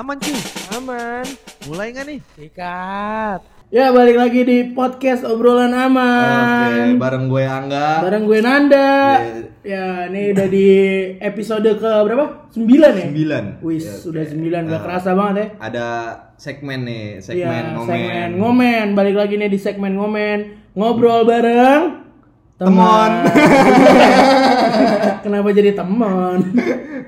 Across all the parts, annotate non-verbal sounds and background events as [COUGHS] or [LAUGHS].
Aman cuy, aman. Mulai nggak nih? Sikat. Ya balik lagi di podcast obrolan Oke, aman. bareng gue Angga. Bareng gue Nanda. Ya ini udah di episode ke berapa? 9 ya? Sembilan. Wis Ya, sudah oke. 9 gak Nah, kerasa banget ya. Ada segmen nih, segmen Iya, ngomen. segmen ngomen. Balik lagi nih di segmen ngomen. Ngobrol bareng Temon. [LAUGHS] Kenapa jadi temon?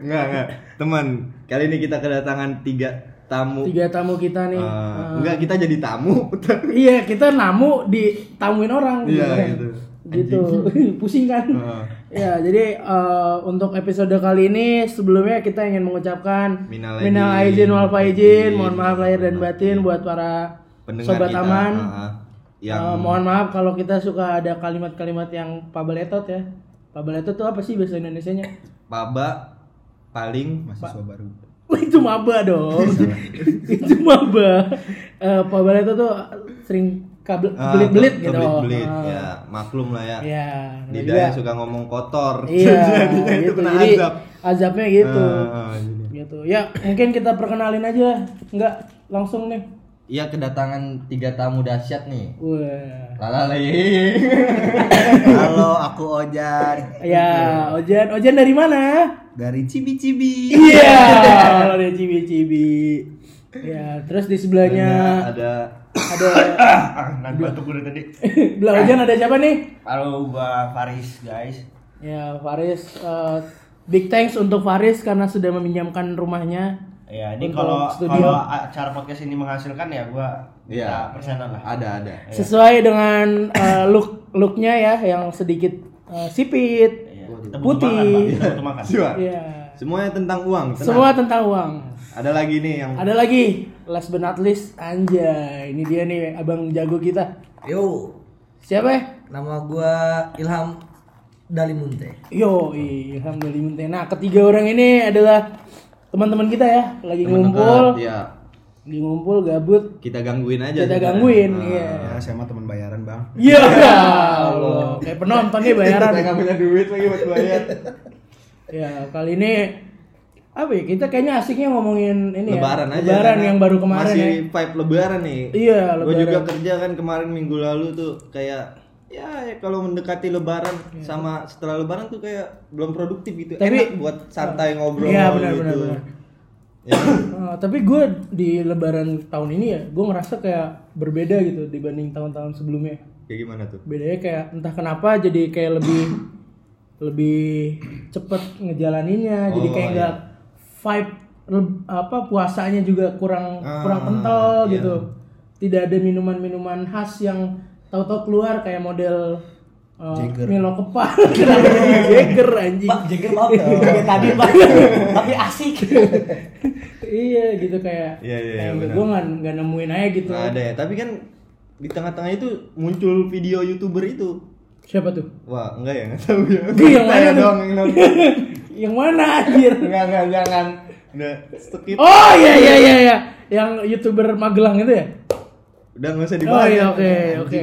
Enggak, enggak. Teman, kali ini kita kedatangan tiga tamu. Tiga tamu kita nih. Eh, enggak, kita jadi tamu. [LAUGHS] Iya, kita namu ditamuin orang. Iya, kan. gitu. Gitu. [LAUGHS] Pusing kan? Heeh. Ya, jadi eh, untuk episode kali ini sebelumnya kita ingin mengucapkan Minal minal aidin, wal faizin, mohon maaf lahir dan batin buat para Pendengar sobat kita, aman. heeh, yang Eh, mohon maaf kalau kita suka ada kalimat-kalimat yang pabaletot ya. Pabaletot itu apa sih bahasa Indonesianya? Paba paling mahasiswa baru. Wah, [LAUGHS] itu maba dong. [LAUGHS] itu maba. Eh pabaletot tuh sering kabel Ah, belit-belit ke- gitu. kebelit-belit, Ah. ya maklum lah ya. Iya, namanya Lidahnya juga- suka ngomong kotor. Iya, [LAUGHS] Jadinya itu gitu. kena Jadi azab. azabnya gitu. Ah, ah, jadi. gitu. Ya, mungkin kita perkenalin aja. Enggak langsung nih. Iya kedatangan tiga tamu dahsyat nih. Wah. Lalali. Halo, aku Ojan Ya, Ojan, Ojan dari mana? dari Cibi-Cibi. Iya, kalau dari Cibi-Cibi. Ya, terus di sebelahnya ada ada [COUGHS] Nanti batuk gue tadi. [COUGHS] belah Ojan ada siapa nih? Halo, gua Faris, guys. Ya, Faris eh, big thanks untuk Faris karena sudah meminjamkan rumahnya. Ya, ini kalau studio. kalau acara podcast ini menghasilkan ya gua Iya. minta persenan lah. ada ada. Sesuai dengan eh, look looknya ya yang sedikit eh, sipit. Iya, kita butuh Putih. makan. Kita makan. Siwa. Iya. Semuanya tentang uang. tenang. Semua tentang uang. Ada lagi nih yang Ada lagi, last but not least, anjay. Ini dia nih abang jago kita. Yo, Siapa ya? nama gua Ilham Dalimunte. Yo, Ilham Dalimunte. Nah, ketiga orang ini adalah teman-teman kita ya, lagi teman ngumpul, dekat, ya lagi ngumpul gabut. kita gangguin aja. Kita gangguin, Ah. iya. Ya, saya mah teman bayaran, Bang. Iya, [LAUGHS] Allah. Kayak penonton nih bayaran. Kita nggak punya duit lagi buat bayar. Ya, kali ini apa ya? Kita kayaknya asiknya ngomongin ini lebaran ya. aja. Lebaran yang baru kemarin masih ya. vibe lebaran nih. Iya, Gue lebaran. juga kerja kan kemarin minggu lalu tuh kayak ya, ya kalau mendekati lebaran sama setelah lebaran tuh kayak belum produktif gitu. Iya. Tapi- Enak buat santai ngobrol Iya, benar, gitu. benar, benar. Ya. Eh, tapi gue di lebaran tahun ini ya, gue ngerasa kayak berbeda gitu dibanding tahun-tahun sebelumnya. Kayak gimana tuh? bedanya kayak entah kenapa jadi kayak lebih lebih cepet ngejalaninnya jadi Oh, kayak iya. nggak vibe leb- apa puasanya juga kurang Ah, kurang kental iya. gitu tidak ada minuman-minuman khas yang tahu-tahu keluar kayak model uh, Milo kepal [LAUGHS] kenapa jadi Jagger anjing Pak, Jagger maaf ya. [LAUGHS] Kayak tadi Pak. [LAUGHS] Tapi asik. iya gitu kayak Iya, iya, iya, gue nggak nggak nemuin aja gitu Nggak ada ya, tapi kan di tengah-tengah itu muncul video youtuber itu. siapa tuh Wah, enggak ya, enggak tahu ya. Ih, yang mana doang yang nonton. yang mana anjir Enggak, enggak, jangan. Udah skip. Oh iya iya iya iya. Yang YouTuber Magelang itu ya? Udah enggak usah Oh dibahas. iya oke oke.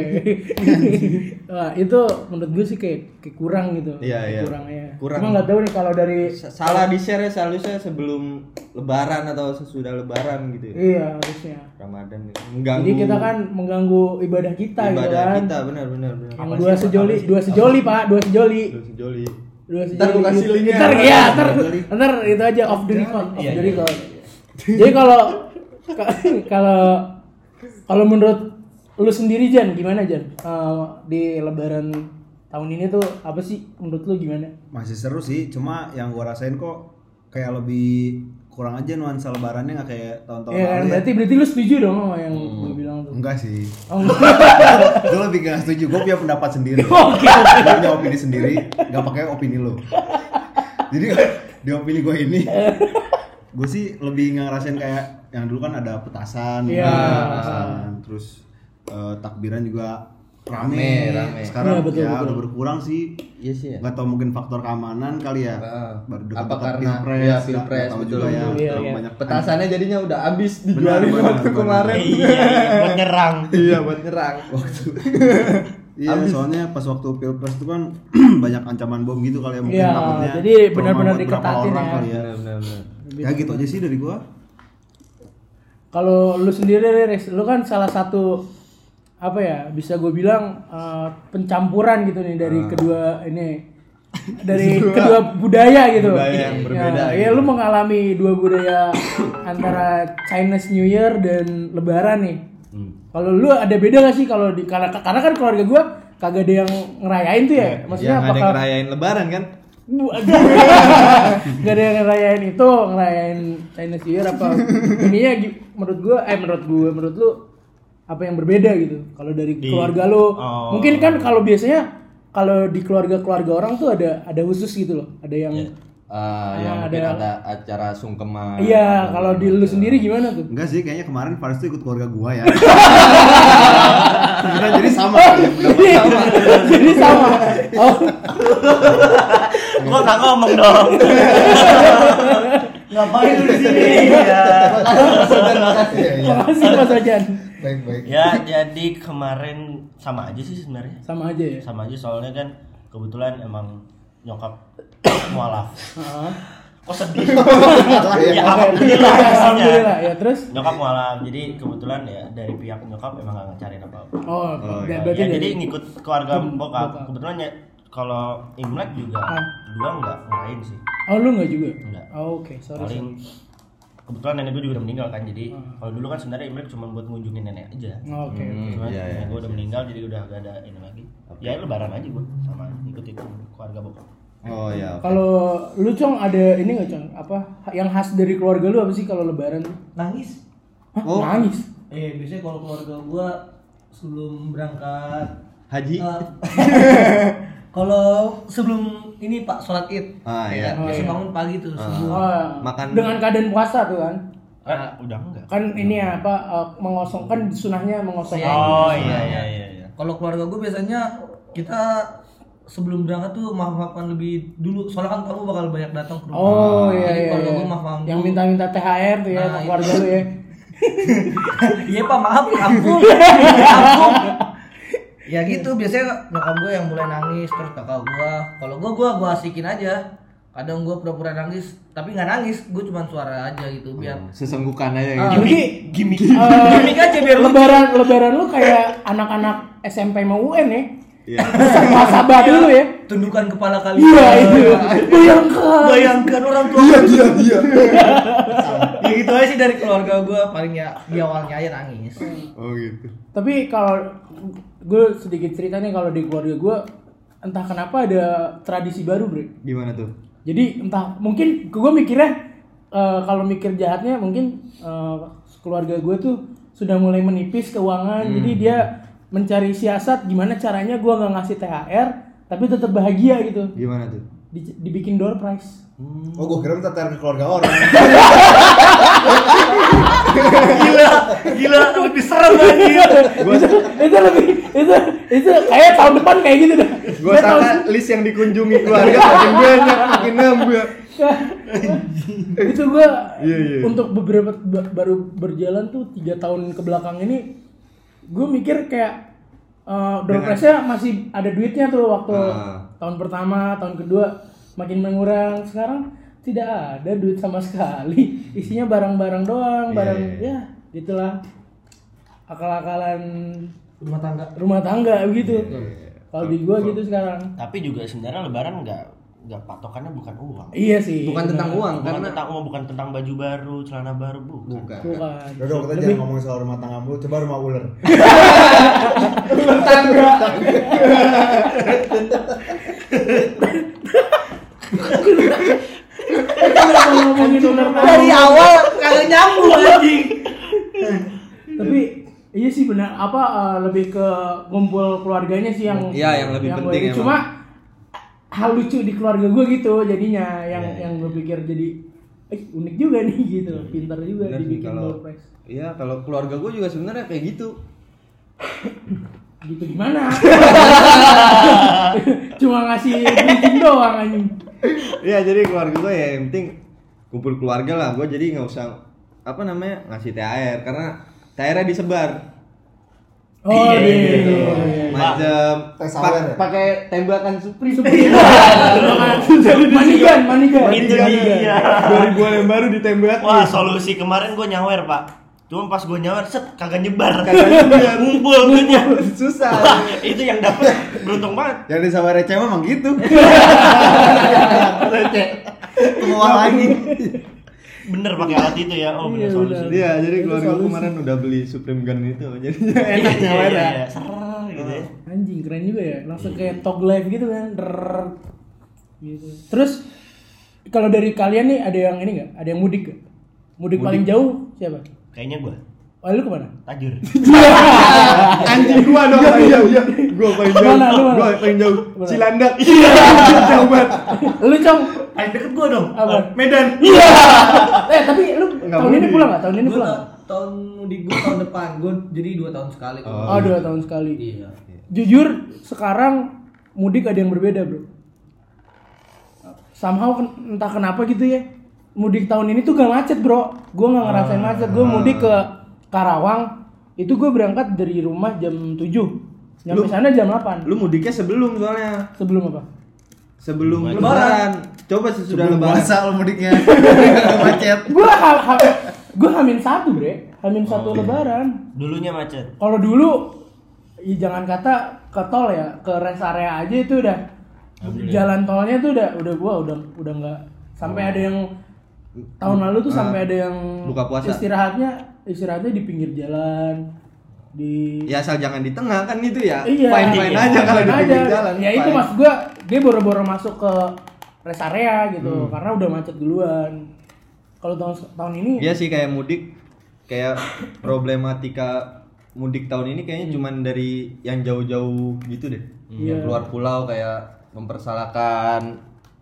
[LAUGHS] Wah, itu menurut gue sih kayak, kayak kurang gitu. Iya, iya. Kurang ya. Kurang. Cuma nggak tahu nih kalau dari Sa- Salah di share ya seharusnya sebelum lebaran atau sesudah lebaran gitu. ya. Iya harusnya. Ramadan gitu. Mengganggu Jadi kita kan mengganggu ibadah kita gitu ibadah kan. kita benar benar benar. Yang dua sejoli, dua sejoli pak, dua sejoli. Lu sejoli. Dua sejoli. Ntar gua kasih linknya. Ntar ya, ntar, ntar itu aja off the record, off the record. Jadi kalau [LAUGHS] kalau kalau menurut lu sendiri Jan gimana Jan Eh, di Lebaran tahun ini tuh apa sih menurut lu gimana? Masih seru sih, cuma yang gua rasain kok kayak lebih kurang aja nuansa lebarannya nggak kayak tahun-tahun Ya kan lalu ya. berarti berarti lu setuju dong sama yang lu bilang tuh. Enggak sih. Oh, [LAUGHS] enggak. gue lebih gak setuju, gue punya pendapat sendiri. [LAUGHS] Oke. Gue punya opini sendiri, gak pakai opini lo. [LAUGHS] Jadi di opini gue ini, gue sih lebih ngerasain kayak yang dulu kan ada petasan, Iya. ada petasan, terus eh, takbiran juga rame. Rame, rame. Sekarang Iya, betul, ya betul. udah berkurang sih. Iya sih ya. Gak tau mungkin faktor keamanan kali ya. Heeh. Baru Apa dekat-dekat karena pilpres, ya nggak- pilpres nggak betul. juga ya. Iya, terlalu iya. banyak Petasannya jadinya udah habis Benar, dijualin benar, waktu benar. kemarin. Iya, buat nyerang. Iya buat nyerang. [LAUGHS] Iya, soalnya pas waktu pilpres itu kan [CLEARS THROAT] banyak ancaman bom gitu kali ya mungkin Iya, takutnya jadi benar-benar diketatin orang ya. kali ya. Benar benar benar. Ya gitu aja sih dari gua. kalau lu sendiri Riz, lu kan salah satu apa ya bisa gue bilang eh, pencampuran gitu nih dari kedua ini [LAUGHS] dari kedua budaya gitu. Budaya yang berbeda Ya, ya lu mengalami dua budaya antara Chinese New Year dan Lebaran nih. Kalau lu ada beda gak sih kalau di karena karena kan keluarga gua kagak ada yang ngerayain tuh ya. Maksudnya yang ada yang ngerayain lebaran kan Gak ada yang ngerayain itu, ngerayain Chinese New Year apa. Ininya gi- menurut gua eh menurut gua menurut lu apa yang berbeda gitu? Kalau dari keluarga lu. Oh. mungkin kan kalau biasanya kalau di keluarga-keluarga orang tuh ada ada khusus gitu loh. Ada yang Ah, yang Ah, mungkin ada- ada acara sungkeman. iya kalau di lu sendiri gimana tuh? Enggak sih, kayaknya kemarin Faris tuh ikut keluarga gua ya. [LAUGHS] Jadi sama. jadi sama. Oh [LAUGHS] Gua nggak ngomong dong. [LAUGHS] Ngapain lu di sini? Iya. makasih Mas Ojan Baik baik. Ya, jadi kemarin sama aja sih sebenarnya. sama aja ya Sama aja soalnya kan kebetulan emang nyokap [COUGHS] mualaf. Heeh. Kok sedih? [LAUGHS] ya alhamdulillah pastinya. alhamdulillah ya terus Nyokap mualaf. Jadi kebetulan ya dari pihak nyokap emang gak ngecariin apa-apa. oh, Oh, berarti Ya, dari jadi ngikut keluarga Bokap. bokap. Kebetulan ya kalau Imlek juga Ah. dua nggak ngerayain sih. oh lu nggak juga Enggak. oh, oke sorry Paling kebetulan nenek gue juga udah meninggal kan. Jadi Ah. kalau dulu kan sebenarnya Imlek cuma buat ngunjungin nenek aja. Oh, oke oke. Cuman iya, iya. nenek gue udah meninggal jadi udah gak ada ini lagi. Ya lebaran aja gue sama ikut ikut keluarga bokap. oh ya oke. Kalau lu cong ada ini nggak cong apa yang khas dari keluarga lu apa sih kalau lebaran? Nangis. Hah, Oh. nangis. Eh, biasanya kalau keluarga gua sebelum berangkat haji eh, [LAUGHS] kalau sebelum ini Pak sholat Id. Ah, ya iya. kan? Oh, Biasa iya. bangun pagi tuh subuh. Oh, Makan- dengan keadaan puasa tuh kan. Ah, udah enggak. Kan ini ya apa eh, mengosongkan sunahnya mengosongkan. Oh iya iya iya iya. Kalau keluarga gue biasanya kita sebelum berangkat tuh maaf-maafan lebih dulu soalnya kan kamu bakal banyak datang ke rumah. Oh iya Jadi iya. keluarga iya. gue maaf-maafan Yang minta-minta THR tuh ya Nah, keluarga lu ya. [LAUGHS] Iya pak maaf ampun [LAUGHS] ampun ya gitu biasanya nyokap gue yang mulai nangis terus kakak gue kalau gue gue gue asikin aja kadang gue pura-pura nangis tapi nggak nangis gue cuma suara aja gitu biar sesenggukan aja Ah, gitu Jadi Gimik. eh, gimmick aja biar lucu. lebaran lebaran lu kayak anak-anak SMP mau UN ya. Iya. Sabar dulu ya. tundukan kepala kalian Iya itu. Bayangkan. bayangkan orang tua iya dia dia [LAUGHS] ya gitu aja sih dari keluarga gue paling ya di awalnya aja nangis oh gitu Tapi kalau gue sedikit cerita nih kalau di keluarga gue entah kenapa ada tradisi baru bre. gimana tuh? Jadi entah mungkin gue mikirnya eh, kalau mikir jahatnya mungkin eh, keluarga gue tuh sudah mulai menipis keuangan. Jadi dia mencari siasat gimana caranya gue nggak ngasih THR tapi tetap bahagia gitu. Gimana tuh? Di- dibikin door prize. Oh, gua kira minta THR ke keluarga orang. [LAUGHS] Gila, gila lebih serem itu, itu lebih itu itu kayak tahun depan kayak gitu dah Kayak tahun- sangka list yang dikunjungi keluarga makin banyak, makin nambah. itu gua Iya, iya. untuk beberapa ba- baru berjalan tuh tiga tahun ke belakang ini gue mikir kayak uh, door prize-nya masih ada duitnya tuh waktu Ah. tahun pertama tahun kedua makin mengurang sekarang tidak ada duit sama sekali isinya barang-barang doang Iya, barang iya. ya gitulah akal-akalan rumah tangga. Rumah tangga gitu Iya, kalau di gua gitu sekarang. Tapi juga sebenarnya lebaran enggak enggak patokannya bukan uang. iya sih Bukan tentang uang Bukan karena tentang uang, bukan tentang baju baru, celana baru, bukan. bukan. bukan. Udah, udah, kita Lebih- jangan ngomongin soal rumah tangga mulu, coba rumah ular. [LAUGHS] [LAUGHS] Kalau ngomongin ular tangga. dari awal kagak nyambung anjing tapi iya sih benar apa eh, lebih ke ngumpul keluarganya sih yang Iya, yang lebih gua penting emang. cuma hal lucu di keluarga gue gitu jadinya yang Iya, iya. yang gue pikir jadi eh unik juga nih gitu pintar juga Bener dibikin kalau prize Iya, kalau keluarga gue juga sebenarnya kayak gitu. gitu gimana [LAUGHS] cuma ngasih bridging doang anjing Iya, jadi keluarga gue ya yang penting kumpul keluarga lah. Gue jadi nggak usah apa namanya ngasih THR karena THR-nya disebar. Oh Iya, gitu iya, iya. Macam Tes pak- sawer ya? pakai tembakan Supri. manigan manigan Itu dia. 2000 yang baru ditembak. Wah, solusi kemarin gue nyawer, Pak. Cuma pas gue nyawar set kagak nyebar. Kagak nyebar. [LAUGHS] Ngumpul duitnya. Susah. Wah, [LAUGHS] itu yang dapet beruntung banget. Yang di sama receh memang gitu. [LAUGHS] Keluar lagi. Bener pakai alat itu ya. Oh, bener Iya, solusi. Iya, jadi Itu keluarga solusi. kemarin udah beli Supreme Gun itu. [LAUGHS] Jadi Iya, enak iya, nyawer iya, ya. iya. Ser gitu ya. Anjing keren juga ya. Langsung kayak talk live gitu kan. Gitu. Terus kalau dari kalian nih ada yang ini nggak? Ada yang mudik gak? Mudik, paling jauh siapa? Kayaknya gue Oh, lu ke mana? tajur. [LAUGHS] Anjing gua dong. Iya, iya. Gua paling jauh. Mana, lu mana? Gua paling jauh. Cilandak. Iya. [LAUGHS] Jauh banget. Lu cong. Paling deket gue dong. Apa? Medan. Iya. [LAUGHS] eh tapi lu Nggak tahun ini pulang nggak? Tahun ini pulang? ta- tahun mudik gue tahun depan, gue jadi dua tahun sekali. Oh, dua tahun sekali. Iya. Jujur sekarang mudik ada yang berbeda bro. Somehow ken- entah kenapa gitu ya. Mudik tahun ini tuh gak macet bro. Gue nggak ngerasain macet. Gue mudik ke Karawang. Itu gue berangkat dari rumah jam 7 Nyampe Lu- sana jam 8 Lu mudiknya sebelum soalnya. Sebelum apa? Sebelum Lebaran. lebaran. Coba sesudah Sebelum lebaran. puasa lo mudiknya. [LAUGHS] Macet. Gue ha, ha, gue hamin satu bre. Hamin satu lebaran. Dulunya macet. Kalau dulu ya jangan kata ke tol ya, ke rest area aja itu udah jalan tolnya tuh udah udah gua udah udah nggak sampai ada yang tahun lalu tuh sampai ada yang Buka puasa. istirahatnya istirahatnya di pinggir jalan di Ya asal jangan di tengah kan itu ya. iya Fine fine Iya, aja kalau di pinggir jalan. ya itu fine. mas gua dia boro-boro masuk ke rest area gitu Hmm. karena udah macet duluan kalau tahun tahun ini Iya sih kayak mudik kayak problematika mudik tahun ini kayaknya cuman dari yang jauh-jauh gitu deh. Iya. Yang keluar pulau kayak mempersalahkan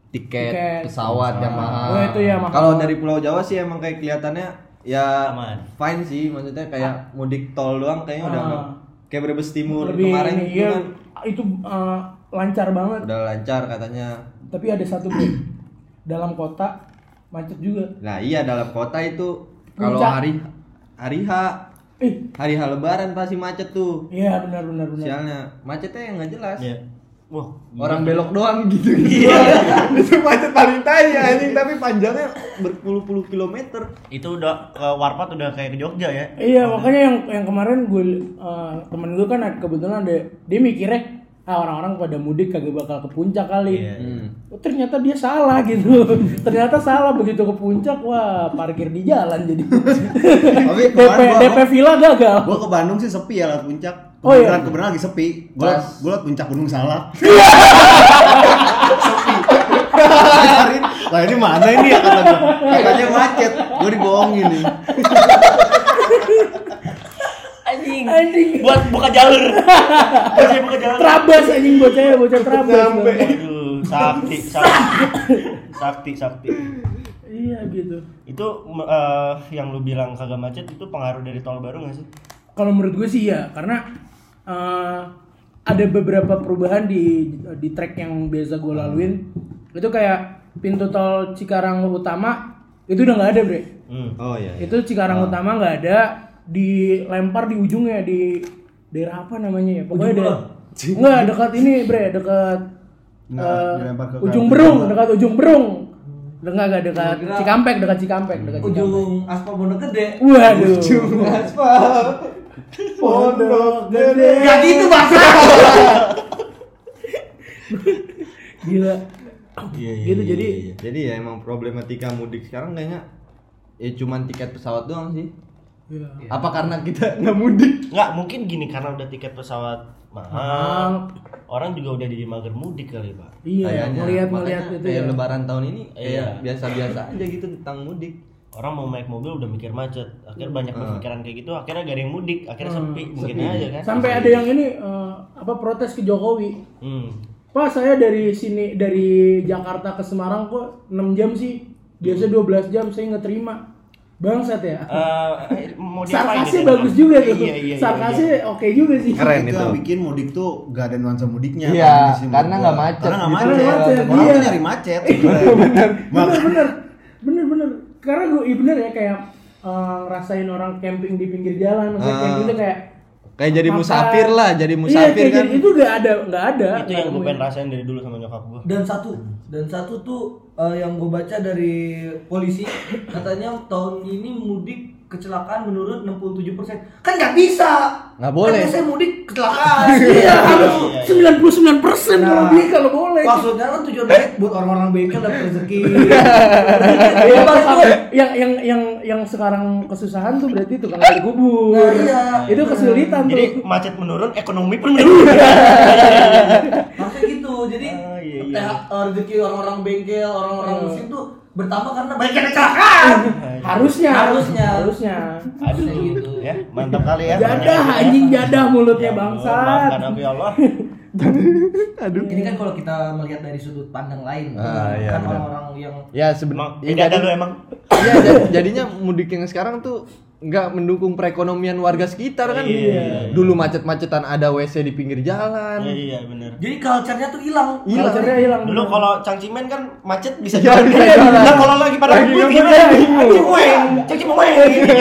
tiket, Tiket. pesawat yang mahal. Oh, itu ya, mahal. Kalau dari Pulau Jawa sih emang kayak kelihatannya ya Aman. fine sih maksudnya kayak mudik tol doang kayaknya udah Ah. nggak- kayak Brebes Timur lebih kemarin iya, kan itu uh, lancar banget udah lancar katanya. tapi ada satu bro dalam kota macet juga Nah iya dalam kota itu kalau hari hari H eh hari H Lebaran pasti macet tuh. iya benar benar benar Sialnya macetnya yang nggak jelas. Iya. Wah, Orang belok doang gitu. [LAUGHS] Iya. itu macet paling tai anjing tapi panjangnya berpuluh-puluh kilometer. itu udah ke Warpat udah kayak ke Jogja ya. iya makanya yang yang kemarin gue uh, temen gue kan kebetulan ada dia mikirnya ah orang-orang pada mudik kagak bakal ke puncak kali Iya. Hmm. Oh, ternyata dia salah gitu [LAUGHS] ternyata salah begitu ke puncak wah parkir di jalan jadi Tapi [LAUGHS] DP DP villa gagal gua ke Bandung sih sepi ya lewat puncak. Oh, iya. Kebenaran lagi sepi. Gua Pas. gua lewat puncak Gunung Salak. [LAUGHS] sepi. Cariin, Lah ini mana ini ya kata gua. Katanya macet. Gua dibohongin nih. Anjing. Anjing. Buat buka jalur. Buat saya buka jalur. Trabas anjing bocah bocah trabas Aduh, sakti, sakti. Sakti, sakti. iya gitu Itu eh, yang lu bilang kagak macet itu pengaruh dari tol baru gak sih? Kalau menurut gue sih ya, karena eh, ada beberapa perubahan di di track yang biasa gue laluin. Itu kayak pintu tol Cikarang utama itu udah nggak ada bre. Hmm. Oh iya. iya. Itu Cikarang utama nggak ada, dilempar di ujungnya di daerah apa namanya ya? Pokoknya Ujung ada. Enggak [LAUGHS] dekat ini bre, dekat Nggak, dilempar ke ujung berung, dekat ujung berung. Enggak enggak dekat Cikampek, dekat Cikampek, dekat Cikampek. Ujung aspal Pondok Gede. Waduh. Aspal. Pondok gede. Gak gitu bahasa. Gila. Iya, iya, gitu iya, jadi iya. Jadi ya emang problematika mudik sekarang kayaknya ya cuman tiket pesawat doang sih. Iya. Apa karena kita [LAUGHS] nggak mudik? Nggak, mungkin gini karena udah tiket pesawat mahal. Mahal. Orang juga udah jadi mager mudik kali, Pak. Iya, Makanya ngelihat itu kayak ya. lebaran tahun ini Iya. kayak biasa-biasa aja gitu tentang mudik. Orang mau naik mobil udah mikir macet. Akhirnya banyak Hmm. berpikiran kayak gitu, akhirnya gak ada yang mudik, akhirnya sepi, mungkin aja kan. Sampai ada yang ini eh, apa protes ke Jokowi. Hmm. Pak, saya dari sini dari Jakarta ke Semarang kok 6 jam sih. Biasa 12 jam saya nggak terima. Bangsat ya. Eh, mau [LAUGHS] diapain Sarkasnya gitu, bagus juga tuh. Iya, iya, iya, Sarkasnya iya. oke juga sih. Keren itu bikin mudik tuh gak ada nuansa mudiknya. Iya, sini karena nggak macet Karena nggak macet. Karena macet, iya. nyari macet. [LAUGHS] bener bener bener karena gue iya bener ya kayak eh, ngerasain orang camping di pinggir jalan Ah. camping itu kayak Kayak jadi makan. musafir lah, jadi iya, musafir kayak kan. jadi- itu gak ada nggak ada Itu yang gue pengen rasain dari dulu sama nyokap gue. Dan satu, dan satu tuh eh, yang gue baca dari polisi katanya tahun ini mudik kecelakaan menurun 67%. Kan nggak bisa. Nggak boleh. Kan saya mudik kecelakaan. Iya, harus [LAUGHS] iya, iya. 99 persen kalau Nah. beli kalau boleh. Maksudnya kan tujuan baik buat orang-orang bengkel dapat rezeki. Iya, itu yang yang yang yang sekarang kesusahan tuh berarti tukang gali kubur. Nah, iya. Itu kesulitan Jadi tuh. macet menurun, ekonomi pun [LAUGHS] menurun. Maksudnya gitu. Jadi Oh, iya, iya. Eh, rezeki orang-orang bengkel, orang-orang mesin tuh bertambah karena banyak yang kecelakaan. [LAUGHS] Harusnya, Harusnya. harusnya. Harusnya gitu. ya, mantap kali ya. Jadah anjing jadah mulutnya Ya, bangsat. Maafkan aku ya Allah. [LAUGHS] Ini kan kalau kita melihat dari sudut pandang lain, Ah, iya, kan benar. orang-orang yang Ya sebenarnya beda ada lu emang. [LAUGHS] Iya, ja- jadinya mudik yang sekarang tuh nggak mendukung perekonomian warga sekitar kan. Iya. Dulu macet-macetan ada WC di pinggir jalan. Iya, iya benar. jadi culture-nya tuh hilang. Culture-nya hilang. Dulu kalau cangcimen kan macet bisa Iya, jalan. bisa jalan. Nah, kalau lagi pada ngebut gimana? ya, bingung. Cangcimen, cangcimen.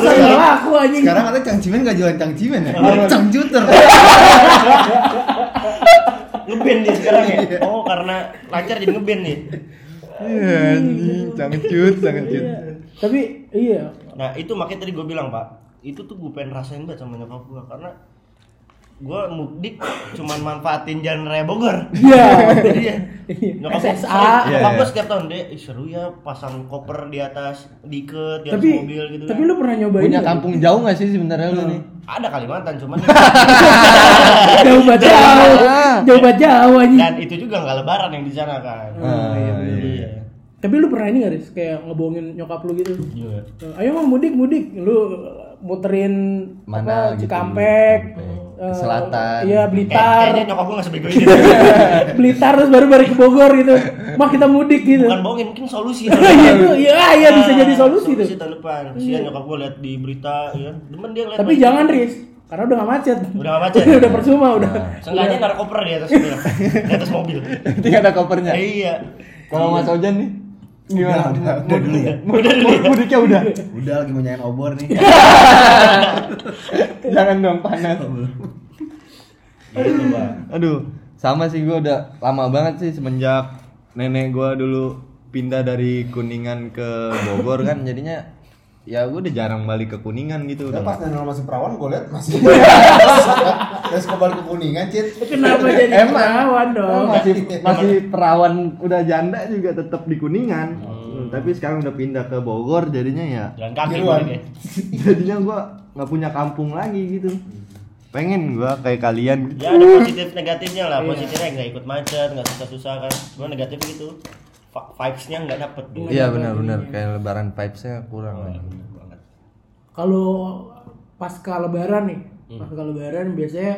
Bener. laku anjing. Sekarang katanya cangcimen gak jualan cangcimen ya? Cangjuter. Ngeband dia sekarang ya. Oh, karena lancar jadi ngeband nih. Iya, anjing, cangcut, cangcut. Tapi iya, Nah itu makanya tadi gue bilang pak Itu tuh gue pengen rasain banget sama nyokap gue Karena gue mudik cuman manfaatin jalan raya Bogor Iya. Iya Nyokap gue SSA. Nyokap Iya, gue iya. setiap tahun deh "Ih, seru ya pasang koper di atas Diikat di atas tapi mobil gitu tapi kan lu pernah nyobain Punya kampung jauh nggak sih sebenarnya lu nih? Ada Kalimantan cuman [LAUGHS] jauh banget jauh jauh banget jauh anjing Dan itu juga nggak lebaran yang di sana kan Ah, iya, iya. Iya tapi lu pernah ini gak Riz? kayak ngebohongin nyokap lu gitu Iya. ayo mau mudik mudik lu muterin Mana apa gitu, Cikampek Cikampek. eh, Selatan. iya Kayak- Blitar Kayaknya nyokap gue gak sebego itu [LAUGHS] Blitar terus baru balik ke Bogor gitu mah kita mudik gitu Bukan bohongin, mungkin solusi [LAUGHS] Iya itu, iya iya bisa jadi solusi tuh. Solusi tahun depan. Kesian nyokap gue lihat di berita, ya. Demen dia lihat. Tapi jangan Riz, karena udah gak macet. Udah gak macet? [LAUGHS] udah percuma udah. Seenggaknya naruh koper di atas mobil. di atas mobil. Tinggal ada kopernya. Eh, iya. Kalau Mas Ojan nih gimana? Udah, udah, udah dulu ya. Udah dulu. Mudiknya udah. Udah lagi mau nyanyiin obor nih. [LAUGHS] Jangan dong panas. Gitu, Bang. Aduh, sama sih gua udah lama banget sih semenjak nenek gua dulu pindah dari Kuningan ke Bogor kan jadinya ya gue udah jarang balik ke Kuningan gitu Udah udah pas nenek masih perawan gue liat masih [LAUGHS] [LAUGHS] Terus kembali ke kuningan cit Kenapa jadi Emang. perawan Oh, dong? masih masih perawan udah janda juga tetap di Kuningan. Tapi sekarang udah pindah ke Bogor jadinya ya Jalan kaki ya. [LAUGHS] jadinya gua nggak punya kampung lagi gitu. Pengen gua kayak kalian gitu. Ya ada positif negatifnya lah. Positifnya nggak ikut macet, nggak susah-susah kan. Cuma negatif gitu. Vibes-nya nggak dapet gitu. Iya benar-benar kayak lebaran vibes-nya kurang banget. Kalau pasca lebaran nih, pasca lebaran biasanya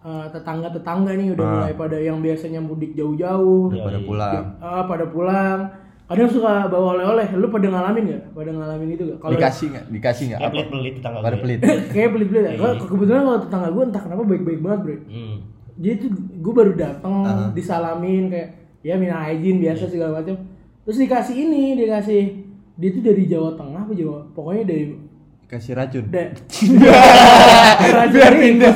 eh, tetangga-tetangga nih udah Ah. mulai pada yang biasanya mudik jauh-jauh, Iya, Pada iya. pulang. ah, pada pulang. Kadang suka bawa oleh-oleh. Lu pada ngalamin nggak? Pada ngalamin itu gak? Kalau Dikasih nggak? Dikasih nggak? Kayak Apa? pelit-pelit tetangga Pada gue. pelit. [LAUGHS] kayak pelit-pelit ya. Iya. Kalau kebetulan kalau tetangga gue entah kenapa baik-baik banget, Bro. Hmm. Jadi tuh gue baru datang Ah. disalamin kayak ya minta izin biasa segala macam. Terus dikasih ini, dikasih dia tuh dari Jawa Tengah apa Jawa? Pokoknya dari Kasih racun. da, [LAUGHS] Biar pindah.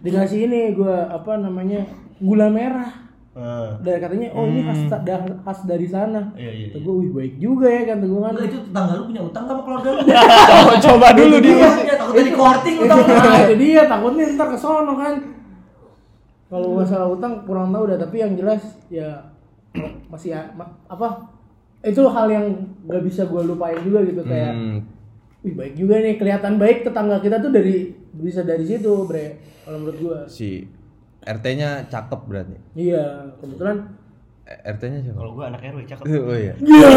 Dikasih ini gue apa namanya gula merah. Ah. Dan katanya oh ini khas, da- khas dari sana. Iya, iya, Kata gue wih baik juga ya kan kan. Enggak itu tetangga lu punya utang sama keluarga lu? [LAUGHS] coba, coba dulu di. Iya, takutnya di korting utang. Nah, itu dia takutnya ntar ke sono kan. Kalau masalah utang kurang tahu dah, tapi yang jelas ya masih ya- ma- apa? Itu hal yang gak bisa gue lupain juga gitu kayak Hmm, Wih baik juga nih kelihatan baik tetangga kita tuh dari bisa dari situ bre kalau menurut gua si RT-nya cakep berarti. iya kebetulan Eh, RT-nya siapa? Kalau gue anak RW cakep. [LAUGHS] Oh iya. iya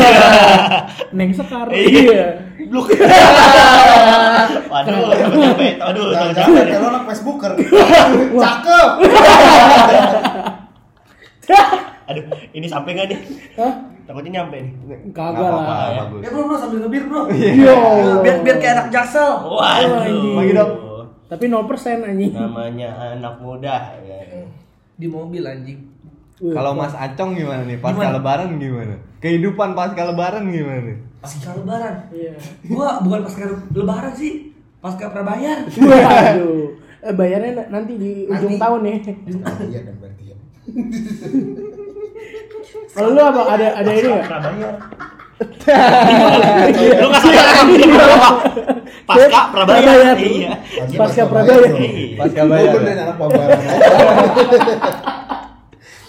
[LAUGHS] neng sekar iya Blok. [LAUGHS] Waduh, capek. Aduh, capek. Kalau anak Facebooker Cakep Aduh, ini sampai nggak nih? Hah? Takutnya nyampe nih. kagak Nggak lah apa-apa, ya. bagus. Ya bro, bro sambil ngebir bro. Yo. Biar biar kayak anak jaksel. Waduh. Bagi dong. tapi 0% anjing Namanya anak muda. ya. Di mobil anjing. Kalau Mas Acong gimana nih? Pasca Gimana? lebaran gimana? Kehidupan pasca lebaran gimana nih? Pasca lebaran. iya Gua bukan pasca lebaran sih. Pasca prabayar. waduh eh, bayarnya na- nanti di ujung Nanti. tahun nih Iya kan berarti ya [LAUGHS] kalau lu apa ada ada ini nggak Prabayar. Lu nggak sadar kan? Pasca [LAUGHS] Prabaya. Prabaya. Iya. Pasca Prabaya. Iya. Pasca Gue bayar. udah anak pembayaran [LAUGHS]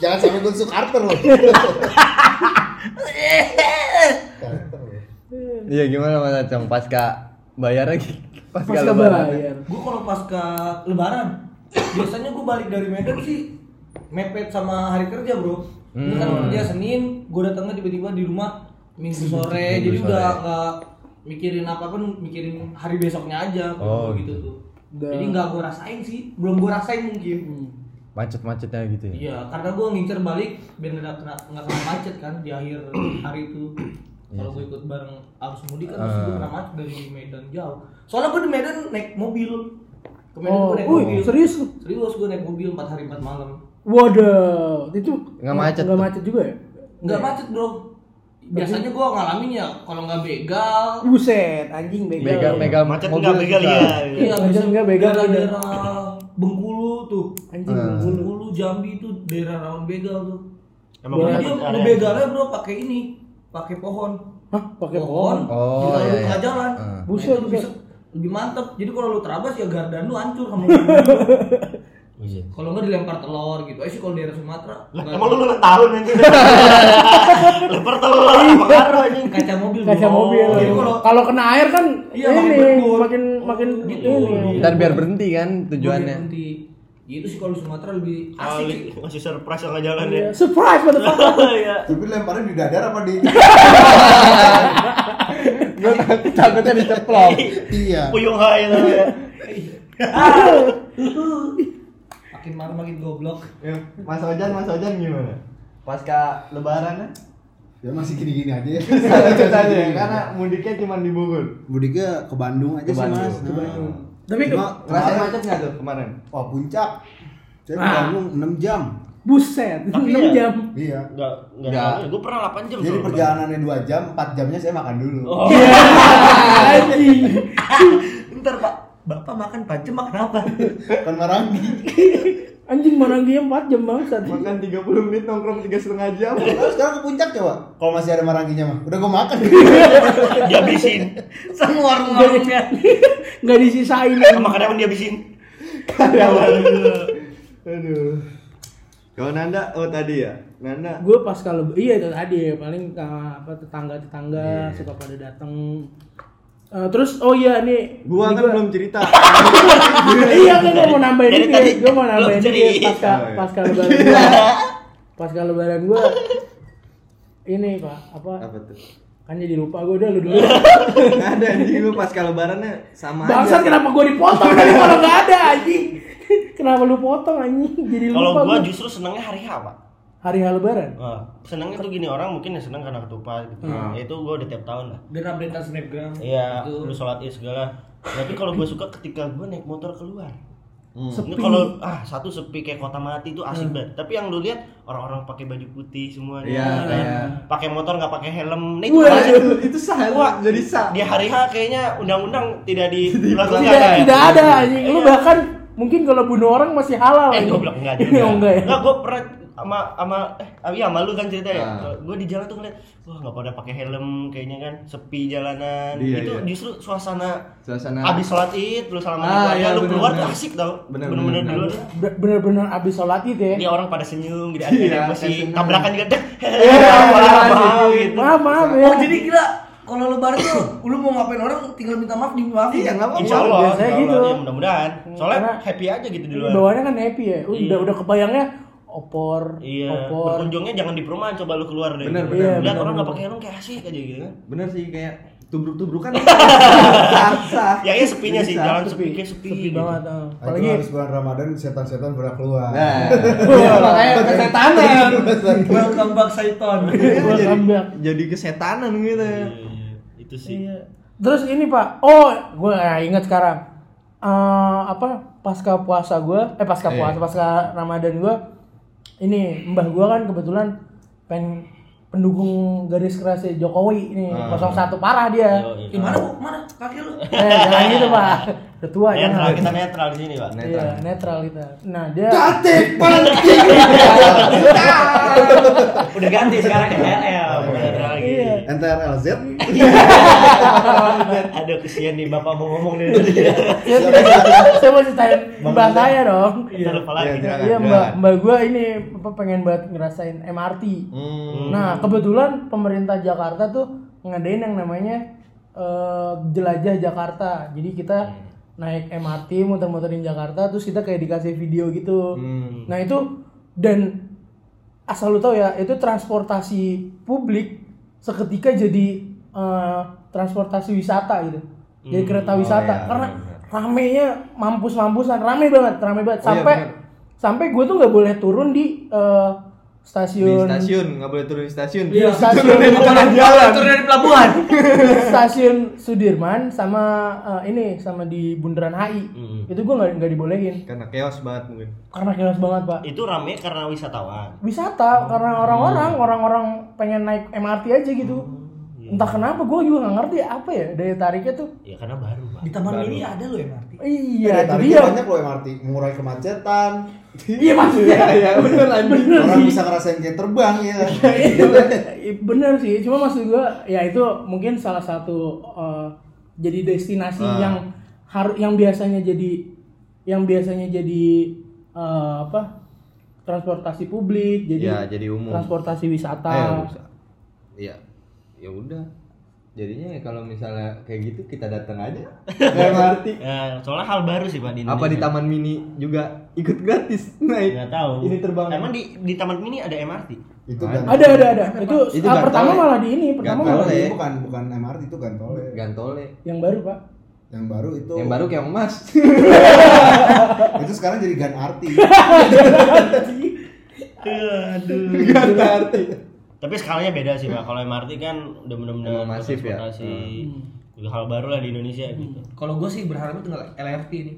Jangan sampai gue Carter loh. [LAUGHS] Iya gimana Mas Acong pasca bayar lagi? Pasca, Pasca lebaran. bayar. Gue kalau pasca lebaran, biasanya gue balik dari Medan sih mepet sama hari kerja bro. Ini kan Hmm. kerja Senin, gue datangnya tiba-tiba di rumah Minggu [LAUGHS] sore, Minggu jadi sore. udah nggak mikirin apa pun, mikirin hari besoknya aja. Oh, gitu gitu. tuh. Udah. Jadi nggak gue rasain sih, belum gue rasain mungkin. Macet-macetnya gitu ya. Iya, karena gue ngincer balik biar nggak kena nggak kena macet kan di akhir [COUGHS] hari itu. Kalau gue ikut bareng arus mudik kan pasti gue kena macet dari Medan jauh. Soalnya gue di Medan naik mobil. Ke Medan Oh, gue naik wih, mobil. serius lu? Serius gue naik mobil 4 hari 4 malam. Waduh, itu Nggak macet Nggak macet juga ya? Nggak macet bro. Biasanya gue ngalamin ya kalau nggak begal. Buset, anjing begal. Begal, begal Macet nggak begal susah. iya. Iya, Macet nggak begal ada. daerah Bengkulu tuh. Anjing Hmm. Bengkulu, Jambi tuh daerah rawan begal tuh. Emang dia ngebegalnya bro pakai ini, pakai pohon. Hah, pakai pohon. Oh, iya, iya. jalan. Nah, Buset, itu buset. lebih mantep. Jadi kalau lu terabas ya gardan lu hancur sama [LAUGHS] Iya. Kalau nggak dilempar telur gitu. Eh sih kalau daerah Sumatera. Lah, nggak- Emang lu ulang tahun anjing. [LAUGHS] Lempar telur apa ngaruh anjing. kaca mobil. Kaca bro. mobil. Jadi kalau Kalau kena air kan Iya, makin ini makin makin Gitu. ini. Ntar biar berhenti kan tujuannya. berhenti. Gitu sih kalau Sumatera lebih asik Asik sih. masih surprise tengah jalan Iya. ya. Surprise motherfucker. [LAUGHS] Iya. Tapi lemparnya di dadar apa di? Gue takut- takutnya diceplok. Iya. Puyung hai lah [LAUGHS] ya. Makin malam makin goblok. Ya, Mas Ojan, Mas Ojan gimana? Pasca lebaran ya? Ya masih gini-gini aja ya. Ceritanya ya, karena mudiknya cuma di Bogor. Mudiknya ke Bandung aja Ke sih Bandung. mas. Ke Bandung. Tapi Cuma Ngerasain kemarin- macet nggak tuh kemarin? Wah puncak. Saya ke Ah. Bandung 6 jam. buset, Tapi 6 ya- jam. Iya. Enggak enggak. Nggak. Gue pernah 8 jam. Jadi soalnya. perjalanannya 2 jam, 4 jamnya saya makan dulu. Oh. Anjing. Bentar pak, bapak makan pancem makan apa? [LAUGHS] Kan marangi. Anjing marangnya 4 jam bangsat. Makan 30 menit nongkrong 3 setengah jam. Lalu sekarang ke puncak coba. Kalau masih ada maranginya mah. Udah gua makan. [LAUGHS] Dihabisin. Sama warung-warungnya. Enggak [LAUGHS] disisain. Sama karyawan dihabisin. Aduh. Kalau Nanda, oh tadi ya, Nanda. gue pas kalau iya itu tadi ya paling uh, apa tetangga tetangga suka pada datang Uh, terus oh iya nih Gua ini kan belum cerita. [LAUGHS] iya kan gue mau nambahin tadi gue mau nambahin cerita. pasca pasca lebaran [LAUGHS] gue pasca lebaran gue ini pak apa Apa tuh? kan jadi lupa gue udah lu dulu Nggak [LAUGHS] ada anjing lu pasca lebarannya sama bangsat aja. kenapa gue dipotong tadi kalau nggak ada anjing kenapa lu potong anjing jadi Kalau lupa gua gua. justru senangnya hari H, Pak. Hari hal lebaran Wah, senangnya tuh gini orang mungkin ya senang karena ketupat gitu. Hmm. Ya itu gua udah tiap tahun lah. Dan update snapgram. Iya, lu sholat id segala. Tapi kalau gua suka ketika gua naik motor keluar. Hmm. Ini kalau ah satu sepi kayak kota mati itu asik banget. Tapi yang lu lihat orang-orang pakai baju putih semuanya. Iya, kan? iya. Pakai motor nggak pakai helm. Nah, itu Wah, itu, itu sah, Wah, jadi sah. Di hari H kayaknya undang-undang tidak dilakukan tidak ya. tidak ada anjing lu bahkan mungkin kalau bunuh orang masih halal Eh, gue bilang enggak juga. Oh, [LAUGHS] enggak ya Enggak, gue pernah sama sama eh iya sama lu kan ceritanya. Ah. Gue di jalan tuh ngeliat, wah nggak pada pakai helm kayaknya kan, sepi jalanan. Iya, itu iya. justru suasana Suasana abis sholat id, lu salaman Ah, iya, lu bener, keluar bener. tuh asik tau. Bener, Bener-bener bener, di luar. Bener-bener abis sholat itu ya Dia orang pada senyum gitu, ada Iya, yang masih tabrakan juga dah. Iya, Maaf, iya, maaf, gitu. maaf maaf ya Oh jadi kira kalau lebaran tuh lu mau ngapain orang tinggal minta maaf dimaafin. Iya, nggak apa-apa. Insya Allah, biasanya insya Allah, gitu. ya, mudah-mudahan. Soalnya Karena- happy aja gitu di luar. bawaannya kan happy ya udah Iya. udah kebayangnya opor Iya, opor berkunjungnya jangan di perumahan, coba lu keluar deh. Bener, bener, Lihat bener, orang nggak pakai helm kayak asik aja gitu kan. Bener sih kayak tubruk-tubrukan. [LAUGHS] sah, sah. Ya ya sepinya sih, jalan sepi sepi kayak sepi. sepi gitu. banget ah. Nah, apalagi harus bulan Ramadan setan-setan pada keluar. Nah, [LAUGHS] Wah, makanya kesetanan. Welcome back Saiton. welcome back. Jadi kesetanan gitu. Iya, iya. Itu sih. Iya. terus ini pak oh gue ingat sekarang Eh, apa pasca puasa gue eh pasca Iya. puasa pasca ramadan gue ini mbah gue kan kebetulan pengen pendukung garis kerasnya Jokowi ini Ah. 01 parah dia iya. Gimana bu? Mana kaki lu? [LAUGHS] eh jangan gitu pak udah tua Netral, jangan kita netral di sini, Pak. Iya, netral kita. Nah, dia Katik paling [LAUGHS] Udah ganti sekarang ke. Iya. NTRLZ [LAUGHS] Aduh kesian nih bapak mau ngomong nih tadi. Ya, saya mau ceritain mbak saya dong. Iya. Iya mbak mbak gue ini apa pengen banget ngerasain MRT. Hmm. Nah kebetulan pemerintah Jakarta tuh ngadain yang namanya eh, jelajah Jakarta. Jadi kita naik MRT muter-muterin Jakarta terus kita kayak dikasih video gitu. Hmm. Nah itu dan asal lu tahu ya itu transportasi publik seketika jadi eh, transportasi wisata gitu. Jadi kereta wisata iya, karena benar. ramenya mampus-mampusan, rame banget, rame banget Oh, iya, sampai sampai gue tuh nggak boleh turun di eh, Di stasiun stasiun nggak boleh turun di stasiun. Iya, stasiun Turun dari pelabuhan. [LAUGHS] stasiun Sudirman sama eh, ini sama di Bundaran HI. Hmm. Itu gue nggak nggak dibolehin Karena chaos banget mungkin. karena chaos banget pak. Itu rame karena wisatawan. Wisata karena orang-orang orang-orang pengen naik MRT aja gitu. Entah kenapa gue juga nggak ngerti apa ya daya tariknya tuh. Ya karena baru, Pak. Di Taman Mini ada loh MRT. Iya, itu Tariknya dia. banyak loh MRT mengurai kemacetan Iya maksudnya. [LAUGHS] Iya bener anjing. Bener orang sih. bisa ngerasain kayak terbang ya [LAUGHS] Iya, bener sih cuma maksud gua ya itu mungkin salah satu eh, jadi destinasi Ah. yang harus yang biasanya jadi yang biasanya jadi eh, apa transportasi publik jadi Ya, jadi umum. transportasi wisata Ayo, bisa. Ya udah. Jadinya ya kalau misalnya kayak gitu kita datang aja [LAUGHS] ke MRT. Ya, soalnya hal baru sih Pak di Apa di. Taman Mini juga ikut gratis [LAUGHS] naik? Nggak tahu. Ini terbang. Emang di di Taman Mini ada MRT? itu Ada. kan ada ada ada itu, Itu ah, pertama malah di ini pertama Gantole. malah di- Ini bukan bukan MRT itu Gantole Gantole. yang baru pak yang baru itu Yang baru kayak emas. [LAUGHS] itu sekarang jadi Gan Arti Aduh. Gantarti. Tapi skalanya beda sih Pak. Kalau MRT kan udah benar-benar masif ya? juga hal baru lah di Indonesia gitu. Kalau gue sih berharap tinggal LRT nih.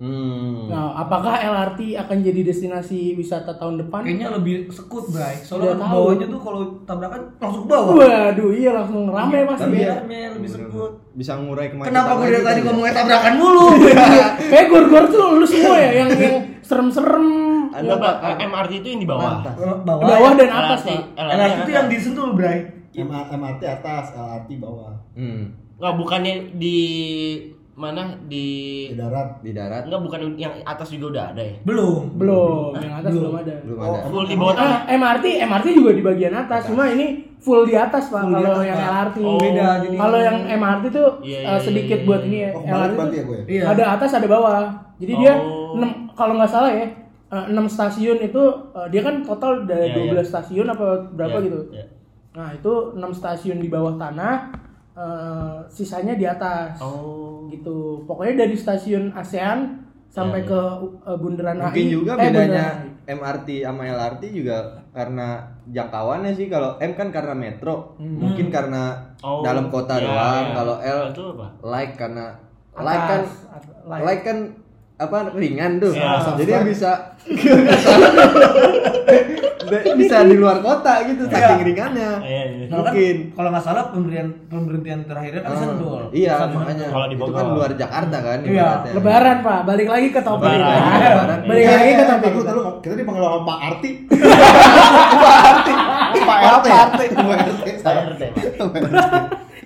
Hmm. nah apakah LRT akan jadi destinasi wisata tahun depan Kayaknya lebih sekut, Bray. Udah Soalnya kan tahu. bawahnya tuh kalau tabrakan langsung ke bawah. waduh iya langsung rame pasti Tapi ya ya lebih sekut. Bisa ngurai kemacetan. Kenapa gue dari tadi ngomongnya tabrakan mulu? [LAUGHS] Kayak gor-gor tuh lu semua ya yang yang serem-serem. Ada Pak, MRT itu yang di bawah. bawah. Bawah dan atas, Pak. LRT itu yang disentuh, Bray. MRT atas LRT bawah Hmm. Nggak, bukannya di mana di di darat Di darat Enggak bukan yang atas juga udah ada ya? Belum. Belum, yang atas belum ada. belum Oh, ada. Full di bawah tanah. Ah, MRT, MRT juga di bagian atas, cuma ini full di atas pak. Kalau yang Pak. LRT Oh. Beda, jadi- Kalau yang MRT tuh Iya, eh, iya, sedikit iya, buat iya. ini ya. oh LRT tuh ya gue ya Iya. ada atas ada bawah. Jadi dia Oh. enam kalau nggak salah ya. Eh, enam stasiun itu eh, dia kan total ada Iya, 12 stasiun apa berapa Iya, gitu. iya. Nah, itu 6 stasiun di bawah tanah, eh, sisanya di atas. Oh. Gitu. Pokoknya dari stasiun ASEAN sampai Ya, ke uh, Bundaran Mungkin juga eh, bedanya Bundaran. MRT sama LRT juga karena jangkauannya sih kalau M kan karena metro, mungkin karena Oh, dalam kota iya, doang. iya. Kalau L Itu apa? like karena Atas, like kan at- like. like kan apa ringan tuh. Iya. Jadi bisa [LAUGHS] bisa di luar kota gitu saking ringannya. Iya, iya. Kalau kan, Mungkin. kalau nggak salah pemberhentian pemberhentian terakhirnya kan Sendul. Iya, Sama- makanya. Kalau di Bogor. kan luar Jakarta kan Iya. Lebaran, Pak. Balik lagi ke topik. Lebaran. Pak. Lebaran. Balik Eh, lagi ke eh, topik. tahu, tahu, kita dipanggil sama Pak Arti Pak RT. Pak RT RT.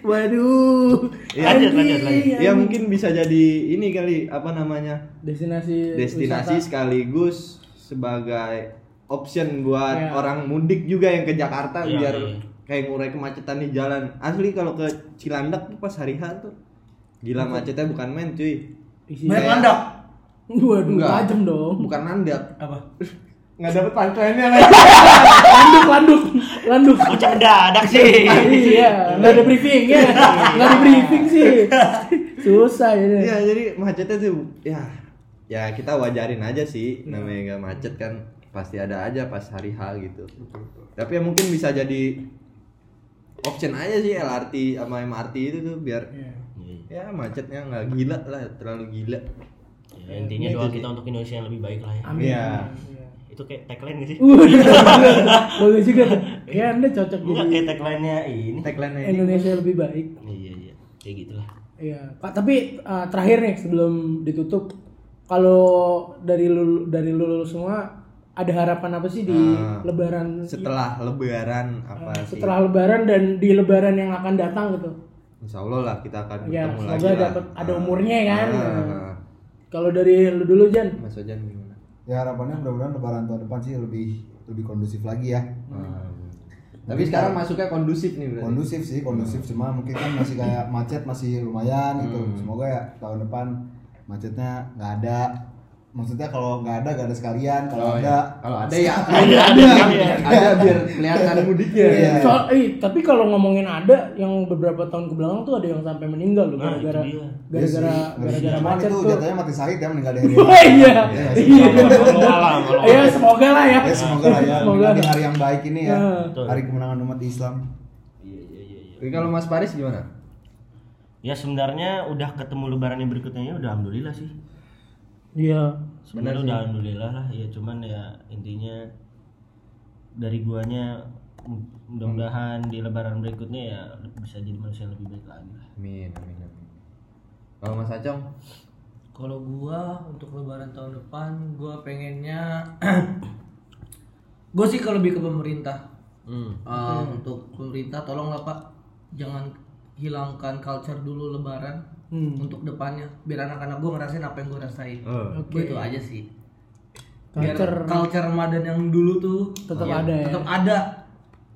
Waduh. Iya, Lanjut, lanjut, lanjut. Ya mungkin bisa jadi ini kali apa namanya? Destinasi destinasi wisata. sekaligus sebagai option buat Iya. orang mudik juga yang ke Jakarta Iya, biar kayak ngurai kemacetan di jalan. Asli kalau ke Cilandak tuh pas hari H tuh gila macetnya bukan main cuy. Banyak landak. Waduh, tajam dong. Bukan nandak. Apa? [LAUGHS] Nggak dapet punchline-nya lagi. landuk, landuk, landuk. Bocah mendadak sih. iya, nggak ada briefing ya, nggak di briefing sih. Susah ya. Iya, jadi macetnya tuh ya ya kita wajarin aja sih namanya nggak macet kan pasti ada aja pas hari H gitu. Tapi ya mungkin bisa jadi option aja sih LRT sama MRT itu tuh biar ya macetnya nggak gila lah terlalu gila. Ya, intinya doa kita untuk Indonesia yang lebih baik lah ya. Amin. Iya. Itu kayak tagline gak sih? Uh, bagus [LAUGHS] juga tuh. Ya anda cocok Enggak jadi kayak tagline-nya ini. Tagline ini. Indonesia lebih baik. Iya, iya. Kayak gitulah. Iya, Pak. Tapi uh, terakhir nih sebelum ditutup, kalau dari lu dari lu, lu semua ada harapan apa sih di Ah. lebaran Setelah lebaran apa eh, sih? setelah lebaran dan di lebaran yang akan datang gitu. Insya Allah lah kita akan Ya, bertemu semoga lagi lah. dapat ada umurnya kan. Nah. ah. Kalau dari lu dulu Jan. Mas Ojan gimana? Ya harapannya mudah-mudahan lebaran tahun depan sih lebih lebih kondusif lagi ya. Ah. Tapi sekarang masuknya kondusif nih berarti. Kondusif sih, kondusif cuma mungkin kan masih kayak macet masih lumayan gitu. Hmm. Semoga ya tahun depan macetnya nggak ada. Maksudnya kalau nggak ada nggak ada sekalian, kalau Oh, [LAUGHS] ada iya. Kalau ada ya ada ada ada biar kelihatan mudiknya. Iya. Soal, eh, tapi kalau ngomongin ada yang beberapa tahun ke belakang tuh ada yang sampai meninggal loh Nah, gara-gara gara-gara gara-gara macet itu tuh. jatuhnya mati sahid ya meninggal dari [LAUGHS] Oh iya. Iya, Iya. Ya semoga lah ya. Ya semoga lah ya [LAUGHS] Semoga. di hari yang baik ini ya. Ya. Hari kemenangan umat Islam. Iya, iya, iya, iya. Tapi kalau Mas Paris gimana? Ya sebenarnya udah ketemu lebaran yang berikutnya ya udah alhamdulillah sih. Iya. Sebenarnya udah alhamdulillah lah ya cuman ya intinya dari guanya mu- mudah-mudahan di lebaran berikutnya ya bisa jadi manusia yang lebih baik lagi lah. Amin amin amin. Kalau Mas Acong? Kalau gua untuk lebaran tahun depan gua pengennya [CLEARS THROAT] gua sih kalau lebih ke pemerintah. Hmm. Eh, untuk pemerintah tolonglah Pak jangan hilangkan culture dulu lebaran Hmm. untuk depannya biar anak-anak gua ngerasain apa yang gua rasain. Oh. Gua itu aja sih. Biar Culture culture Ramadan yang dulu tuh tetap ya, ada ya. tetap ada.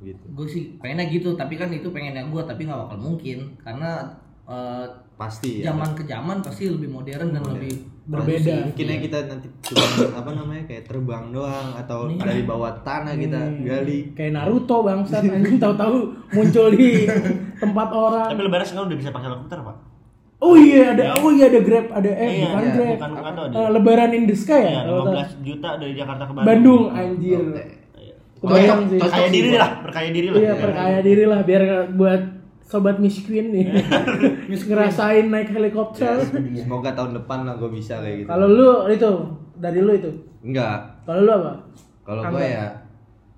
Gitu. Gue sih pengennya gitu, tapi kan itu pengennya gua tapi nggak bakal mungkin karena eh, Pasti ya. zaman ke zaman pasti lebih modern dan lebih Berbeda. Mungkin ya kita nanti cuma apa namanya kayak terbang doang atau dari bawah tanah kita gali. Kayak Naruto bangsat anjing tahu-tahu muncul di [LAUGHS] tempat orang. Tapi lebaran sekarang udah bisa pakai helikopter pak. Oh iya ada oh iya ada Grab ada eh Iya, bukan iya, Grab. bukan- bukan ada. Eh, lebaran in the sky ya? Iya, kalau tak- 15 juta dari Jakarta ke Bandung. Bandung anjir. Iya. Kebayang sih. Perkaya diri lah, perkaya diri lah. Iya, perkaya diri lah biar buat sobat miskin nih. [LAUGHS] ngerasain naik helikopter. Semoga tahun depan lah gue bisa kayak gitu. Kalau lu itu dari lu itu. Enggak. Kalau lu apa? Kalau gue ya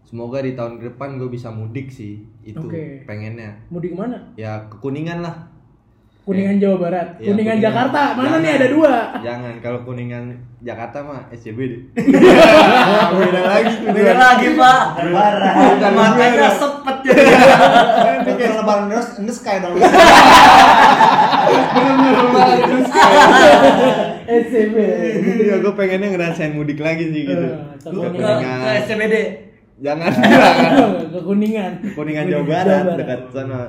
semoga di tahun depan gue bisa mudik sih. Itu Oke. pengennya. Mudik ke mana? Ya ke Kuningan lah. Kuningan Jawa Barat. Iya, Kuningan, Kuningan. Jakarta. Mana Jangan. nih ada dua? Jangan kalau Kuningan Jakarta mah SCBD. [LAUGHS] Beda lagi beda lagi pak Bukan makanya sepet jadi Itu kayak lebaran in the sky dong. SCB. Iya, gue pengennya ngerasain mudik lagi sih gitu. Eh, Ke Kuningan. SCBD Jangan, jangan. [LAUGHS] Ke Kuningan. Kuningan Jawa Barat dekat sana.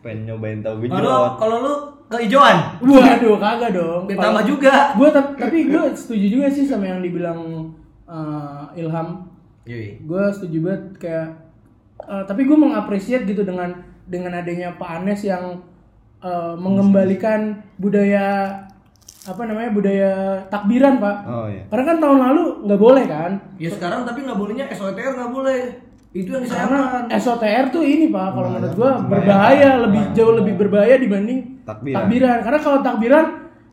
Pengen nyobain tahu kalau gejrot. kalau lu ke hijauan Waduh, kagak dong. biar tambah juga Gue tapi gue setuju juga sih sama yang dibilang eh, Ilham. Gue setuju banget kayak eh, tapi gue mengapresiat gitu dengan dengan adanya Pak Anes yang eh, mengembalikan budaya apa namanya budaya takbiran pak. Oh iya. Karena kan tahun lalu nggak boleh kan. ya sekarang tapi nggak bolehnya SOTR nggak boleh itu yang Karena disayangkan SOTR tuh ini pak, kalau menurut gua berbahaya, lebih jauh lebih berbahaya dibanding Takbiran. Karena kalau takbiran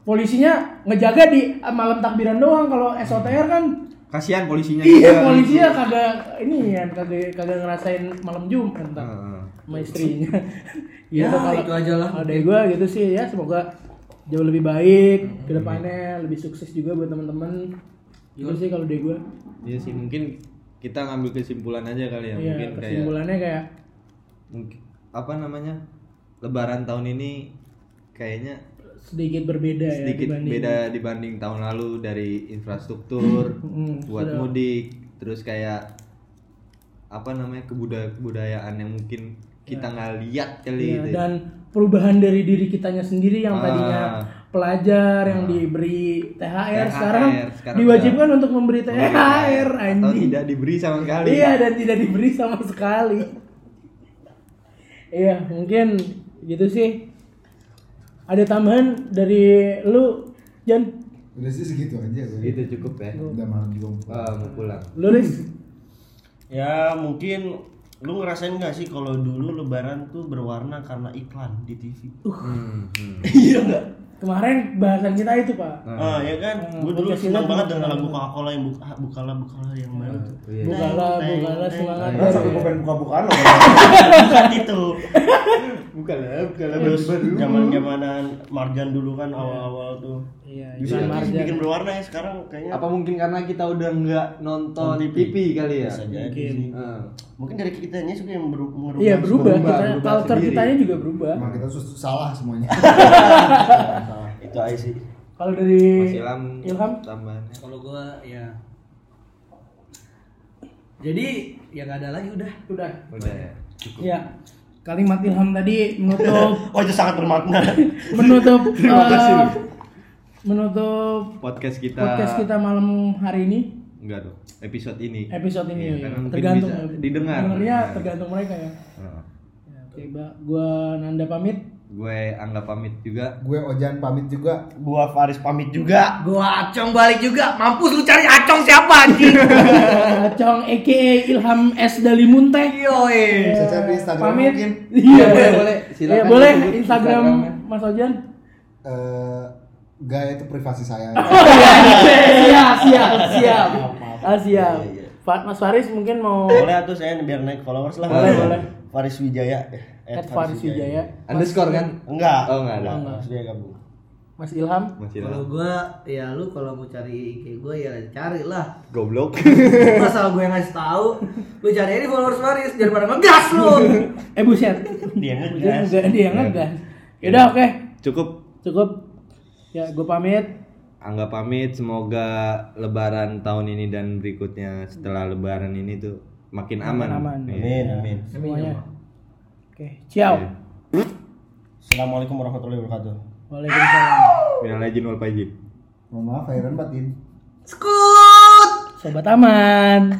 polisinya ngejaga di malam takbiran doang. Kalau SOTR kan Kasihan polisinya iya juga. polisinya kagak ini ya kagak kagak ngerasain malam Jumat entar Heeh. sama istrinya. [LAUGHS] Ya, Gitu kalau- itu aja lah. Kalau dari gua gitu sih ya semoga jauh lebih baik ke depannya lebih sukses juga buat teman-teman. Itu sih kalau dari gua. Iya sih mungkin kita ngambil kesimpulan aja kali ya Iya, mungkin kayak kesimpulannya kayak mungkin apa namanya Lebaran tahun ini kayaknya sedikit berbeda ya sedikit dibanding- beda dibanding tahun lalu dari infrastruktur Hmm, [CLEARS THROAT] buat sudah. mudik terus kayak apa namanya kebudayaan kebudayaan yang mungkin kita nggak lihat kali Iya, gitu ya. dan perubahan dari diri kitanya sendiri yang Ah. tadinya pelajar yang diberi THR, THR, sekarang, sekarang diwajibkan untuk memberi THR atau anjing. tidak diberi sama sekali Iya dan tidak diberi sama sekali. Iya mungkin gitu sih. Ada tambahan dari lu Jan, Udah sih segitu aja gue. itu cukup ya Udah malam juga. mau pulang. Ah, mau pulang lu Riz? Ya mungkin lu ngerasain gak sih kalau dulu lebaran tuh berwarna karena iklan di TV? Hmm, hmm. [LAUGHS] Iya enggak? Kemarin bahasan kita itu pak. Ah ya kan, Hmm, gue dulu senang kita banget dengan lagu Coca-Cola yang buka, bukalah bukalah yang baru tuh. Bukalah, Teng, bukalah teng, semangat sampai gue pengen buka-bukaan loh. [LAUGHS] Bukan itu. [LAUGHS] bukan lah bukan lah Terus zaman zamanan Marjan dulu kan awal-awal tuh. Iya, Bisa terus Marjan. bikin berwarna ya sekarang kayaknya. Apa mungkin karena kita udah nggak nonton Nonton TV, kali ya? Bisa jadi Mungkin. Ah. Mungkin dari kitanya juga yang beru- merubah. Iya berubah, berubah, kita berubah culture kitanya juga berubah. Emang kita salah semuanya. [LAUGHS] [LAUGHS] Itu aja sih. Kalau dari Mas Ilham, Ilham, tambahannya. Kalau gua ya jadi ya nggak ada lagi udah. udah. Udah ya. Ya, kalimat Ilham tadi menutup [LAUGHS] Oh itu sangat bermakna. [LAUGHS] menutup [LAUGHS] eh, menutup Podcast kita. podcast kita malam hari ini Enggak dong. Episode ini. episode ini ya. karena tergantung bisa ya. didengar. Nah. tergantung mereka ya. Ah. ya oke, Mbak. Gua Nanda pamit. Gue Angga pamit juga. Gue Ojan pamit juga. Gua Faris pamit juga. Gua acong balik juga. Mampus lu cari acong siapa anjing? [LAUGHS] Acong aka Ilham S Dalimunte. Yoi. Bisa cari Instagram Pamit. mungkin. Iya, boleh, boleh. Silakan Iya, boleh Instagram. Mas Ojan. Eh, gaya itu privasi saya. [LAUGHS] siap, siap, siap. Ah, siap. Iya, iya. Pak Mas Faris mungkin mau Boleh tuh saya biar naik followers lah. Boleh, boleh. Faris Wijaya. At Faris Wijaya. Underscore kan? Enggak. Oh, enggak ada. Oh, enggak. Harus dia gabung. Mas Ilham. Masih Kalau lah. gua ya lu kalau mau cari IG gua ya cari lah. Goblok. [LAUGHS] Masa gue yang ngasih tahu, lu cari di followers Faris daripada ngegas lu. [LAUGHS] Eh buset. Dia Dia ngegas. ngegas, dia ngegas. Yaudah oke, Cukup cukup. Ya, gue pamit. Angga pamit semoga lebaran tahun ini dan berikutnya setelah lebaran ini tuh makin aman. aman. Iya. Amin, amin. Semuanya. Oke, ciao. Iya. Assalamualaikum warahmatullahi wabarakatuh. Waalaikumsalam. Minal aidin wal faizin. Mohon maaf, Iron batin. Skut. Sobat aman.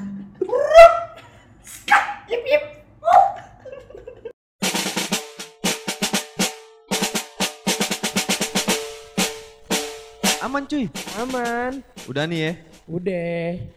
Aman cuy. Aman. Udah nih ya. Udah.